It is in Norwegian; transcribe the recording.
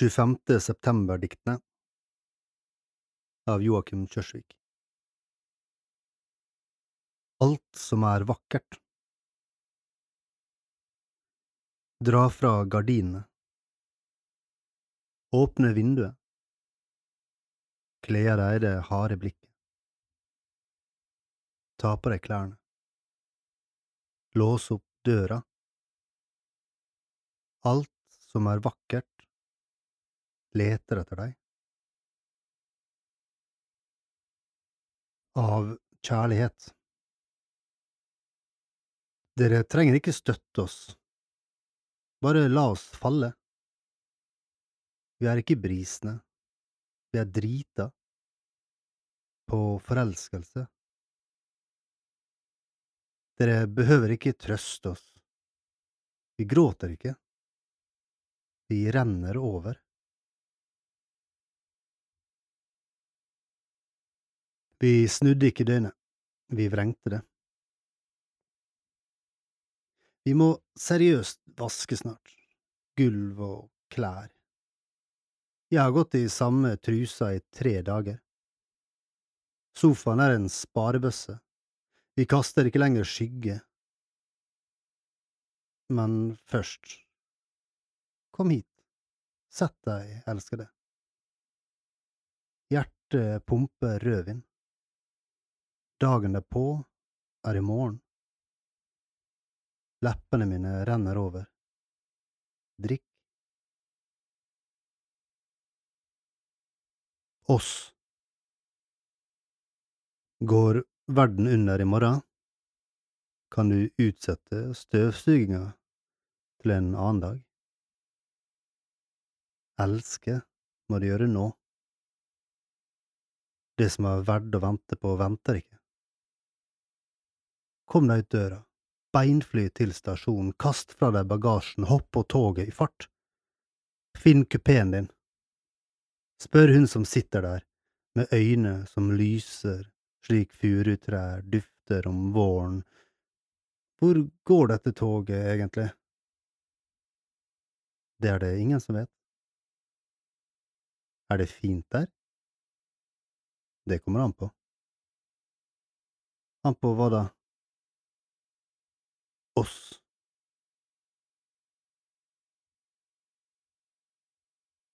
25. september-diktene av Joakim Kjørsvik. Alt som er vakkert. Dra fra gardinene. Åpne vinduet. Kle deg det harde blikket. Ta på deg klærne. Lås opp døra. Alt som er vakkert leter etter deg. Av kjærlighet. Dere trenger ikke støtte oss, bare la oss falle. Vi er ikke brisne, vi er drita på forelskelse. Dere behøver ikke trøste oss, vi gråter ikke, vi renner over. Vi snudde ikke døgnet, vi vrengte det. Vi må seriøst vaske snart, gulv og klær. Jeg har gått i samme trusa i tre dager. Sofaen er en sparebøsse, vi kaster ikke lenger skygge. Men først, kom hit, sett deg, elskede. Hjertet pumper rødvin. Dagen derpå er i morgen. Leppene mine renner over. Drikk. Oss. Går verden under i morgen, kan du utsette støvsuginga til en annen dag. Elske må du gjøre nå. Det som er verdt å vente på, venter ikke. Kom deg ut døra, beinfly til stasjonen, kast fra deg bagasjen, hopp på toget i fart. Finn kupeen din. Spør hun som sitter der, med øyne som lyser slik furutrær dufter om våren. Hvor går dette toget egentlig? Det er det ingen som vet. Er det fint der? Det kommer an på. An på hva da? Oss